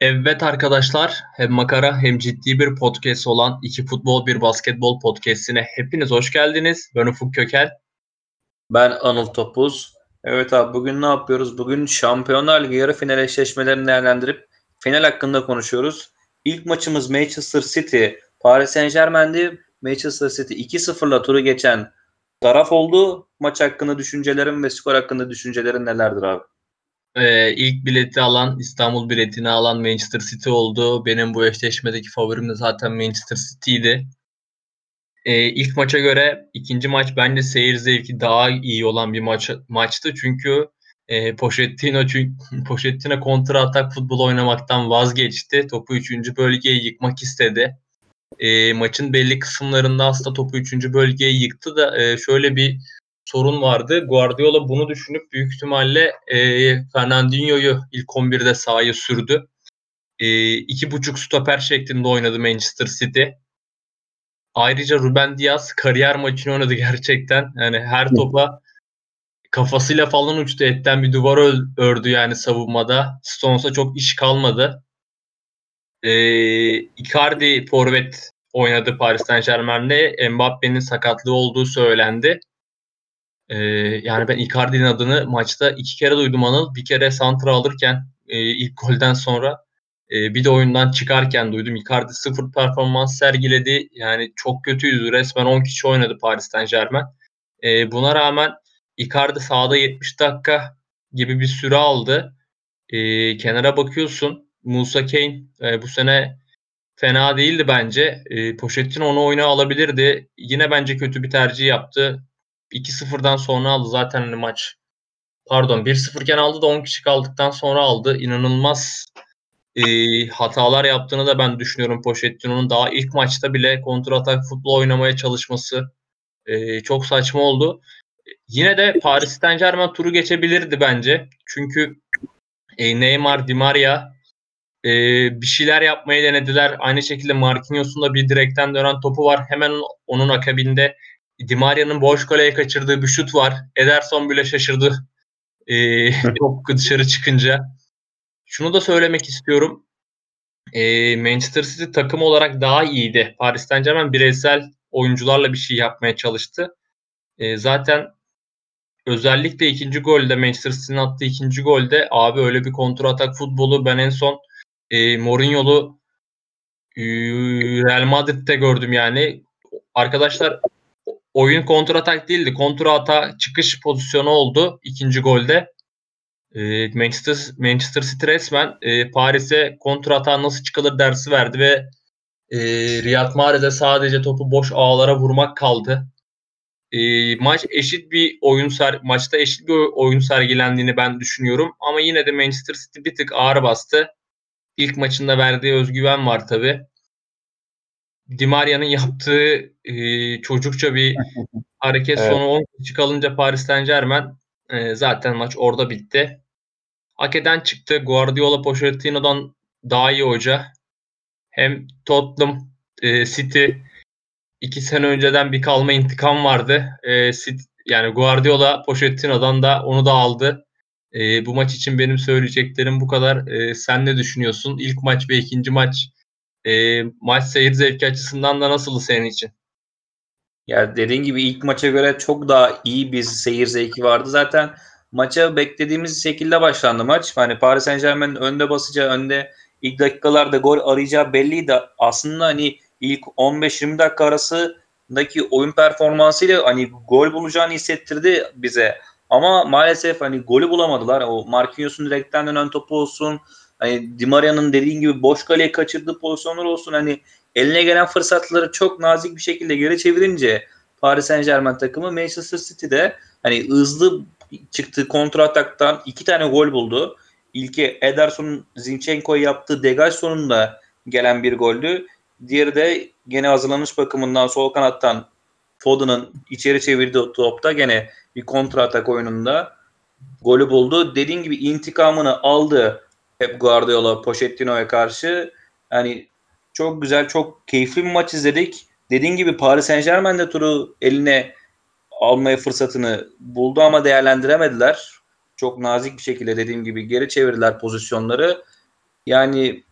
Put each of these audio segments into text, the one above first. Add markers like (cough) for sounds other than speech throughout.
Evet arkadaşlar, hem makara hem ciddi bir podcast olan iki futbol bir basketbol podcastine hepiniz hoş geldiniz. Ben Ufuk Kökel. Ben Anıl Topuz. Evet abi bugün ne yapıyoruz? Bugün Şampiyonlar Ligi yarı final eşleşmelerini değerlendirip final hakkında konuşuyoruz. İlk maçımız Manchester City, Paris Saint Germain'di. Manchester City 2-0'la turu geçen taraf oldu. Maç hakkında düşüncelerin ve skor hakkında düşüncelerin nelerdir abi? Ee, ilk bileti alan, İstanbul biletini alan Manchester City oldu. Benim bu eşleşmedeki favorim de zaten Manchester City'ydi. Ee, ilk maça göre ikinci maç bence seyir zevki daha iyi olan bir maç maçtı. Çünkü e, Pochettino, çünkü, Pochettino kontra atak futbol oynamaktan vazgeçti. Topu 3. bölgeye yıkmak istedi. E, maçın belli kısımlarında aslında topu 3. bölgeye yıktı da e, şöyle bir sorun vardı. Guardiola bunu düşünüp büyük ihtimalle e, Fernandinho'yu ilk 11'de sahaya sürdü. E, iki buçuk stoper şeklinde oynadı Manchester City. Ayrıca Ruben Diaz kariyer maçını oynadı (laughs) gerçekten. Yani her topa kafasıyla falan uçtu. Etten bir duvar ördü yani savunmada. Stones'a çok iş kalmadı. Ee, Icardi forvet oynadı Paris Saint Germain'de. Mbappe'nin sakatlığı olduğu söylendi. Ee, yani ben Icardi'nin adını maçta iki kere duydum Anıl. Bir kere santra alırken e, ilk golden sonra e, bir de oyundan çıkarken duydum. Icardi sıfır performans sergiledi. Yani çok kötüydü. Resmen 10 kişi oynadı Paris Saint Germain. E, buna rağmen Icardi sahada 70 dakika gibi bir süre aldı. E, kenara bakıyorsun. Musa Kane e, bu sene fena değildi bence. E, Pochettino onu oyuna alabilirdi. Yine bence kötü bir tercih yaptı. 2-0'dan sonra aldı zaten hani maç. Pardon 1-0 iken aldı da 10 kişi kaldıktan sonra aldı. İnanılmaz e, hatalar yaptığını da ben düşünüyorum Pochettino'nun. Daha ilk maçta bile kontratak futbol oynamaya çalışması e, çok saçma oldu. Yine de Paris Saint Germain turu geçebilirdi bence. Çünkü e, Neymar, Di Maria e, bir şeyler yapmaya denediler. Aynı şekilde Marquinhos'un da bir direkten dönen topu var. Hemen onun akabinde Di Maria'nın boş kaleye kaçırdığı bir şut var. Ederson bile şaşırdı. (laughs) E, top dışarı çıkınca. Şunu da söylemek istiyorum. E, Manchester City takım olarak daha iyiydi. Paris Saint Germain bireysel oyuncularla bir şey yapmaya çalıştı. E, zaten özellikle ikinci golde Manchester City'nin attığı ikinci golde abi öyle bir kontra atak futbolu ben en son e, Mourinho'lu e, Real Madrid'de gördüm yani. Arkadaşlar oyun kontra atak değildi. Kontra ata çıkış pozisyonu oldu ikinci golde. E, Manchester Manchester City resmen e, Paris'e kontra ata nasıl çıkılır dersi verdi ve e, Riyad Mahrez'e sadece topu boş ağlara vurmak kaldı. E, maç eşit bir oyun ser maçta eşit bir oyun sergilendiğini ben düşünüyorum ama yine de Manchester City bir tık ağır bastı. İlk maçında verdiği özgüven var tabi. Di Maria'nın yaptığı e, çocukça bir (laughs) hareket evet. sonu 10 kişi kalınca Paris Saint Germain e, zaten maç orada bitti. Hak eden çıktı. Guardiola Pochettino'dan daha iyi hoca. Hem Tottenham, e, City iki sene önceden bir kalma intikam vardı. E, City, yani Guardiola Pochettino'dan da onu da aldı. E, bu maç için benim söyleyeceklerim bu kadar. E, sen ne düşünüyorsun? İlk maç ve ikinci maç e, maç seyir zevki açısından da nasıldı senin için? Ya dediğin gibi ilk maça göre çok daha iyi bir seyir zevki vardı. Zaten maça beklediğimiz şekilde başlandı maç. Hani Paris Saint Germain'in önde basacağı, önde ilk dakikalarda gol arayacağı belliydi. Aslında hani ilk 15-20 dakika arasındaki oyun performansıyla hani gol bulacağını hissettirdi bize. Ama maalesef hani golü bulamadılar. O Marquinhos'un direkten dönen topu olsun. Hani Di Maria'nın dediğin gibi boş kaleye kaçırdığı pozisyonlar olsun. Hani eline gelen fırsatları çok nazik bir şekilde geri çevirince Paris Saint Germain takımı Manchester City'de hani hızlı çıktığı kontra ataktan iki tane gol buldu. İlki Ederson'un Zinchenko'ya yaptığı degaj sonunda gelen bir goldü. Diğeri de gene hazırlanış bakımından sol kanattan Foden'ın içeri çevirdiği topta gene bir kontra atak oyununda golü buldu. Dediğim gibi intikamını aldı Pep Guardiola Pochettino'ya karşı. Yani çok güzel, çok keyifli bir maç izledik. Dediğim gibi Paris Saint Germain de turu eline almaya fırsatını buldu ama değerlendiremediler. Çok nazik bir şekilde dediğim gibi geri çevirdiler pozisyonları. Yani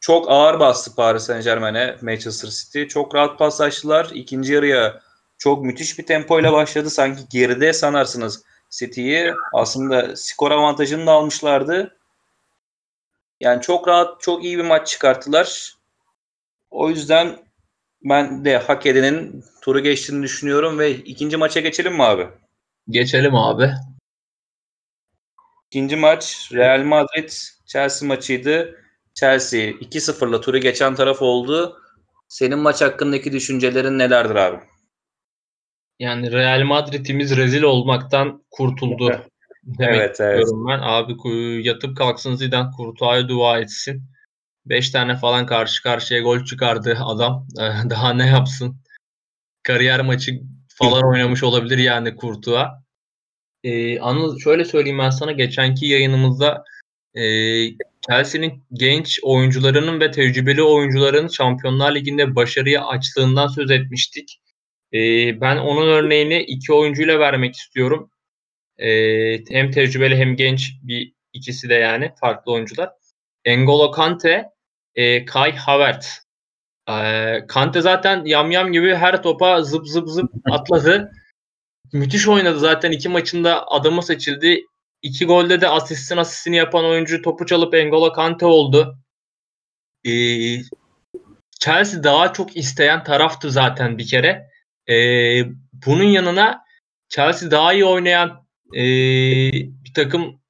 çok ağır bastı Paris Saint Germain'e Manchester City. Çok rahat paslaştılar. İkinci yarıya çok müthiş bir tempoyla başladı. Sanki geride sanarsınız City'yi. Aslında skor avantajını da almışlardı. Yani çok rahat, çok iyi bir maç çıkarttılar. O yüzden ben de hak edenin turu geçtiğini düşünüyorum ve ikinci maça geçelim mi abi? Geçelim abi. İkinci maç Real Madrid Chelsea maçıydı. Chelsea 2-0'la turu geçen taraf oldu. Senin maç hakkındaki düşüncelerin nelerdir abi? Yani Real Madrid'imiz rezil olmaktan kurtuldu. Demek evet, evet. ben. Abi yatıp kalksın Zidane Kurtuğa'ya dua etsin. 5 tane falan karşı karşıya gol çıkardı adam. (laughs) Daha ne yapsın? Kariyer maçı falan oynamış olabilir yani Kurtuğa. Ee, Anıl şöyle söyleyeyim ben sana geçenki yayınımızda e, Chelsea'nin genç oyuncularının ve tecrübeli oyuncuların Şampiyonlar Ligi'nde başarıya açtığından söz etmiştik. E, ben onun örneğini iki oyuncuyla vermek istiyorum. E, hem tecrübeli hem genç bir ikisi de yani farklı oyuncular. Engolo Kante, e, Kai Havertz. E, Kante zaten yamyam gibi her topa zıp zıp zıp atladı. Müthiş oynadı zaten iki maçında adamı seçildi. İki golde de asistin asistini yapan oyuncu topu çalıp Engolo Kante oldu. Ee, Chelsea daha çok isteyen taraftı zaten bir kere. Ee, bunun yanına Chelsea daha iyi oynayan e, bir takım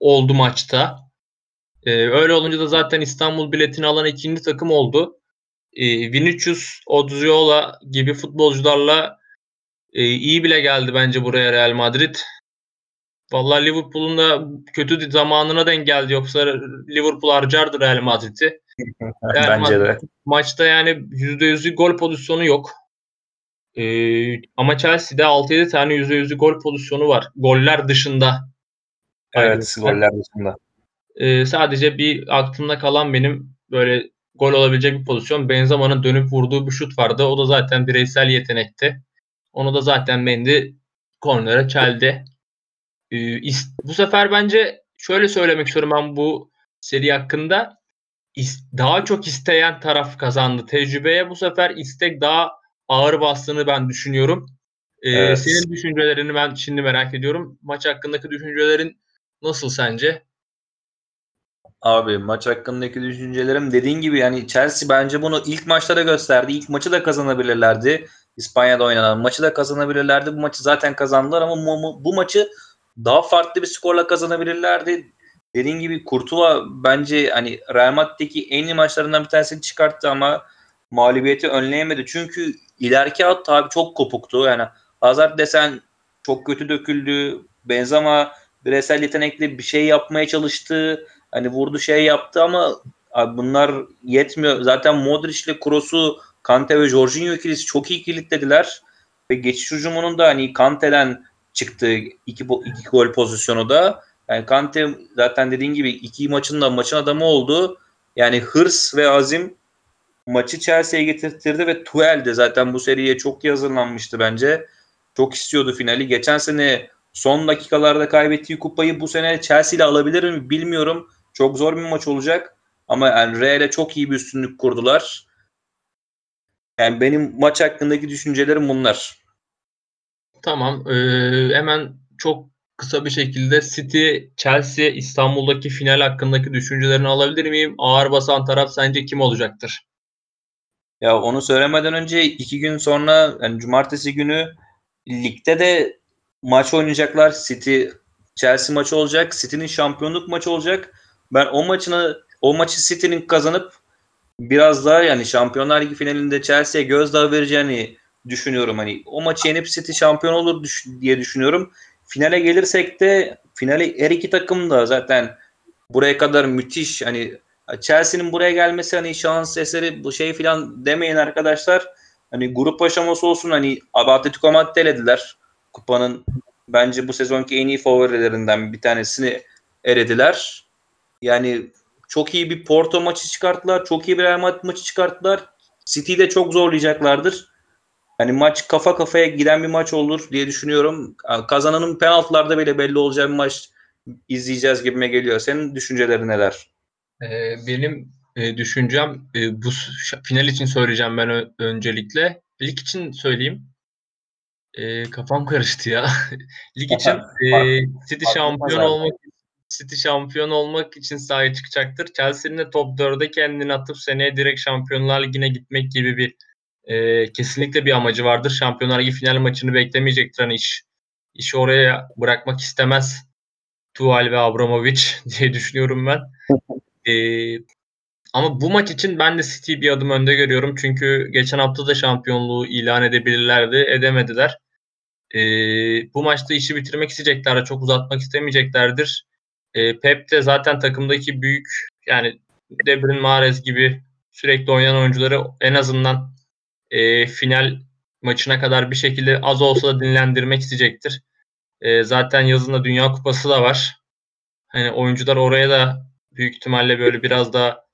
oldu maçta. Ee, öyle olunca da zaten İstanbul biletini alan ikinci takım oldu. Ee, Vinicius, Odriozola gibi futbolcularla e, iyi bile geldi bence buraya Real Madrid. Vallahi Liverpool'un da kötü zamanına denk geldi. Yoksa Liverpool harcardı Real Madrid'i. Real (laughs) Bence Madrid, de. Maçta yani %100'lük gol pozisyonu yok. Ee, ama Chelsea'de 6-7 tane %100'lük gol pozisyonu var. Goller dışında. Evet, goller dışında. Ee, sadece bir aklımda kalan benim böyle gol olabilecek bir pozisyon. Benzema'nın dönüp vurduğu bir şut vardı. O da zaten bireysel yetenekti. Onu da zaten Mendy kornere çeldi. Ee, bu sefer bence şöyle söylemek istiyorum ben bu seri hakkında. Daha çok isteyen taraf kazandı. Tecrübeye bu sefer istek daha ağır bastığını ben düşünüyorum. Ee, evet. Senin düşüncelerini ben şimdi merak ediyorum. Maç hakkındaki düşüncelerin nasıl sence? Abi maç hakkındaki düşüncelerim dediğin gibi yani Chelsea bence bunu ilk maçta da gösterdi. İlk maçı da kazanabilirlerdi. İspanya'da oynanan maçı da kazanabilirlerdi. Bu maçı zaten kazandılar ama bu, bu maçı daha farklı bir skorla kazanabilirlerdi. Dediğin gibi Kurtuva bence hani Real Madrid'deki en iyi maçlarından bir tanesini çıkarttı ama mağlubiyeti önleyemedi. Çünkü ileriki hat tabi çok kopuktu. Yani Hazard desen çok kötü döküldü. Benzema bireysel yetenekli bir şey yapmaya çalıştı. Hani vurdu şey yaptı ama abi bunlar yetmiyor. Zaten Modric ile Kroos'u Kante ve Jorginho ikilisi çok iyi kilitlediler. Ve geçiş hücumunun da hani Kante'den çıktı iki, iki gol pozisyonu da. Yani Kante zaten dediğin gibi iki maçın da maçın adamı oldu. Yani hırs ve azim maçı Chelsea'ye getirtirdi ve Tuchel de zaten bu seriye çok iyi hazırlanmıştı bence. Çok istiyordu finali. Geçen sene son dakikalarda kaybettiği kupayı bu sene Chelsea ile alabilir mi bilmiyorum. Çok zor bir maç olacak. Ama yani Real'e çok iyi bir üstünlük kurdular. Yani benim maç hakkındaki düşüncelerim bunlar. Tamam. Ee, hemen çok kısa bir şekilde City, Chelsea, İstanbul'daki final hakkındaki düşüncelerini alabilir miyim? Ağır basan taraf sence kim olacaktır? Ya onu söylemeden önce iki gün sonra yani cumartesi günü ligde de maç oynayacaklar. City Chelsea maçı olacak. City'nin şampiyonluk maçı olacak. Ben o maçını o maçı City'nin kazanıp biraz daha yani Şampiyonlar Ligi finalinde Chelsea'ye gözdağı vereceğini düşünüyorum. Hani o maçı yenip City şampiyon olur diye düşünüyorum. Finale gelirsek de finale her iki takım da zaten buraya kadar müthiş hani Chelsea'nin buraya gelmesi hani şans eseri bu şey filan demeyin arkadaşlar. Hani grup aşaması olsun hani Atletico Madrid elediler. Kupanın bence bu sezonki en iyi favorilerinden bir tanesini erediler. Yani çok iyi bir Porto maçı çıkarttılar. Çok iyi bir Real Madrid maçı çıkarttılar. City'yi de çok zorlayacaklardır. Hani maç kafa kafaya giden bir maç olur diye düşünüyorum. Kazananın penaltılarda bile belli olacağı bir maç izleyeceğiz gibime geliyor. Senin düşüncelerin neler? Ee, benim e, düşüncem e, bu final için söyleyeceğim ben öncelikle. Lig için söyleyeyim. E, kafam karıştı ya. (laughs) Lig için e, City şampiyon olmak City şampiyon olmak için sahaya çıkacaktır. Chelsea'nin de top 4'e kendini atıp seneye direkt Şampiyonlar Ligi'ne gitmek gibi bir e, kesinlikle bir amacı vardır. Şampiyonlar Ligi final maçını beklemeyecektir. Hani iş, işi oraya bırakmak istemez Tuval ve Abramovich (laughs) diye düşünüyorum ben. E, ama bu maç için ben de City bir adım önde görüyorum. Çünkü geçen hafta da şampiyonluğu ilan edebilirlerdi. Edemediler. E, bu maçta işi bitirmek isteyecekler. Çok uzatmak istemeyeceklerdir. E, Pep de zaten takımdaki büyük yani De Bruyne, Mahrez gibi sürekli oynayan oyuncuları en azından e, final maçına kadar bir şekilde az olsa da dinlendirmek isteyecektir. E, zaten yazında Dünya Kupası da var. Hani oyuncular oraya da büyük ihtimalle böyle biraz da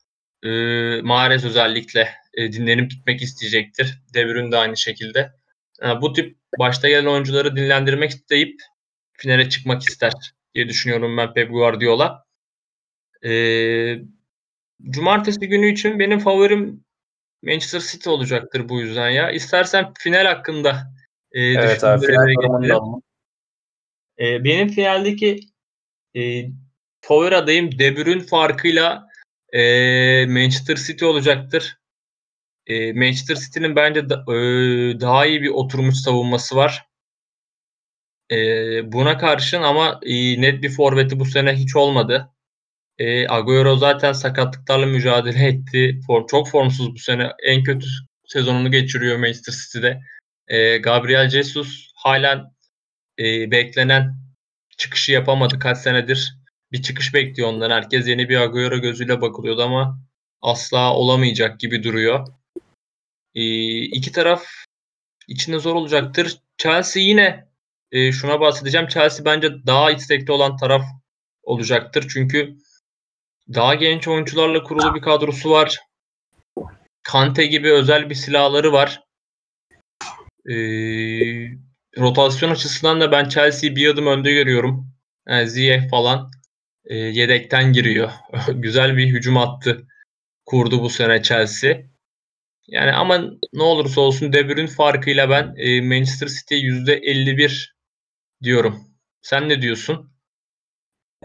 e, Mahrez özellikle e, dinlenip gitmek isteyecektir. De Bruyne de aynı şekilde. Yani bu tip başta gelen oyuncuları dinlendirmek isteyip finale çıkmak ister diye düşünüyorum ben Pep Guardiola. Ee, cumartesi günü için benim favorim Manchester City olacaktır bu yüzden ya. İstersen final hakkında e, evet abi, final e, Benim finaldeki e, favori adayım De Bruyne farkıyla e, Manchester City olacaktır. E, Manchester City'nin bence da, e, daha iyi bir oturmuş savunması var. E, buna karşın ama e, net bir forveti bu sene hiç olmadı. E, Agüero zaten sakatlıklarla mücadele etti. Form, çok formsuz bu sene. En kötü sezonunu geçiriyor Manchester City'de. E, Gabriel Jesus hala e, beklenen çıkışı yapamadı kaç senedir. Bir çıkış bekliyor ondan. Herkes yeni bir Agüero gözüyle bakılıyordu ama asla olamayacak gibi duruyor. E, iki taraf içinde zor olacaktır. Chelsea yine e, şuna bahsedeceğim. Chelsea bence daha istekli olan taraf olacaktır. Çünkü daha genç oyuncularla kurulu bir kadrosu var. Kante gibi özel bir silahları var. E, rotasyon açısından da ben Chelsea'yi bir adım önde görüyorum. Yani Ziyech falan e, yedekten giriyor. (laughs) Güzel bir hücum attı. Kurdu bu sene Chelsea. Yani ama ne olursa olsun De Bruyne farkıyla ben e, Manchester City %51 diyorum. Sen ne diyorsun?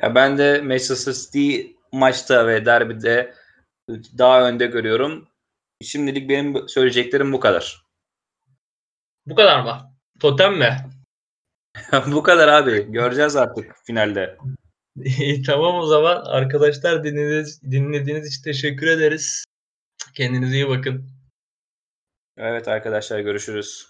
Ya ben de Manchester City maçta ve derbide daha önde görüyorum. Şimdilik benim söyleyeceklerim bu kadar. Bu kadar mı? Totem mi? (laughs) bu kadar abi. Göreceğiz artık finalde. (laughs) Tamam o zaman. Arkadaşlar dinlediğiniz, dinlediğiniz için teşekkür ederiz. Kendinize iyi bakın. Evet arkadaşlar görüşürüz.